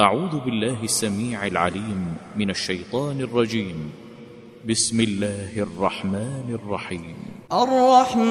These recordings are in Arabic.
أعوذ بالله السميع العليم من الشيطان الرجيم. بسم الله الرحمن الرحيم. الرحمن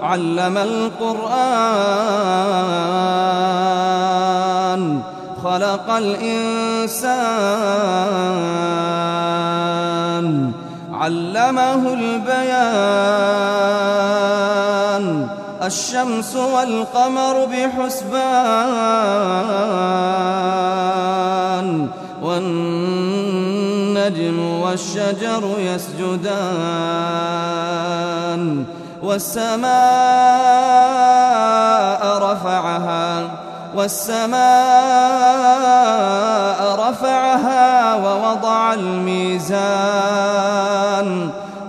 علم القرآن خلق الإنسان علمه البيان. الشمس والقمر بحسبان والنجم والشجر يسجدان والسماء رفعها والسماء رفعها ووضع الميزان.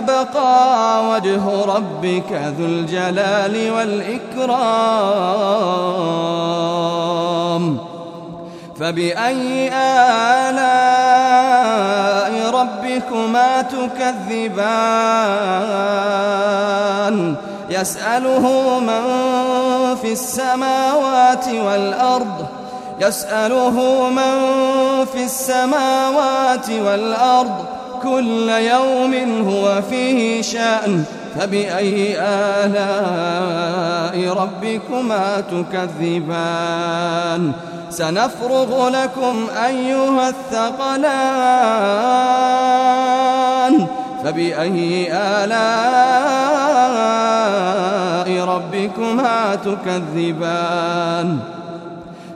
ويبقى وجه ربك ذو الجلال والإكرام. فبأي آلاء ربكما تكذبان؟ يسأله من في السماوات والأرض يسأله من في السماوات والأرض كل يوم هو فيه شأن فبأي آلاء ربكما تكذبان؟ سنفرغ لكم أيها الثقلان فبأي آلاء ربكما تكذبان؟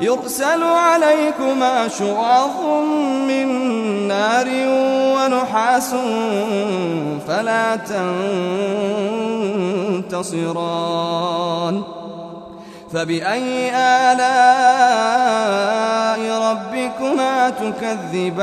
يرسل عليكما شواظ من نار ونحاس فلا تنتصران. فبأي آلاء ربكما تكذبان؟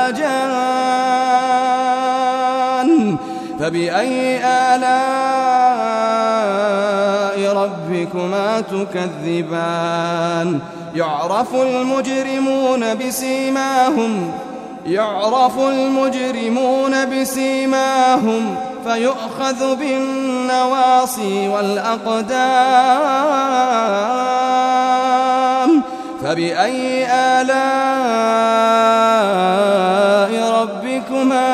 فبأي آلاء ربكما تكذبان؟ يعرف المجرمون بسيماهم يعرف المجرمون بسيماهم فيؤخذ بالنواصي والأقدام. فبأي آلاء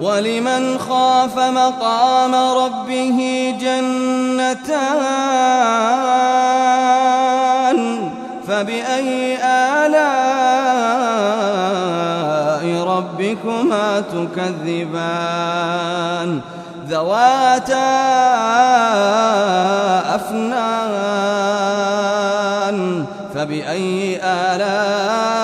ولمن خاف مقام ربه جنتان فبأي آلاء ربكما تكذبان ذواتا أفنان فبأي آلاء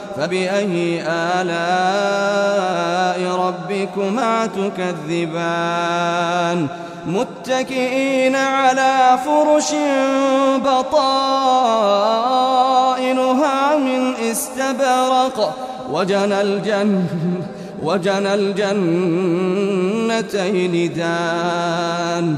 فبأي آلاء ربكما تكذبان؟ متكئين على فرش بطائنها من استبرق. وجنى الجنة وجنى الجنتين دان.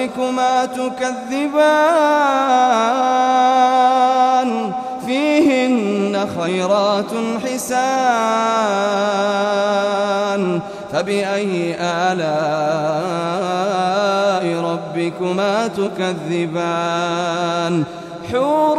ربكما تكذبان. فيهن خيرات حسان. فبأي آلاء ربكما تكذبان؟ حور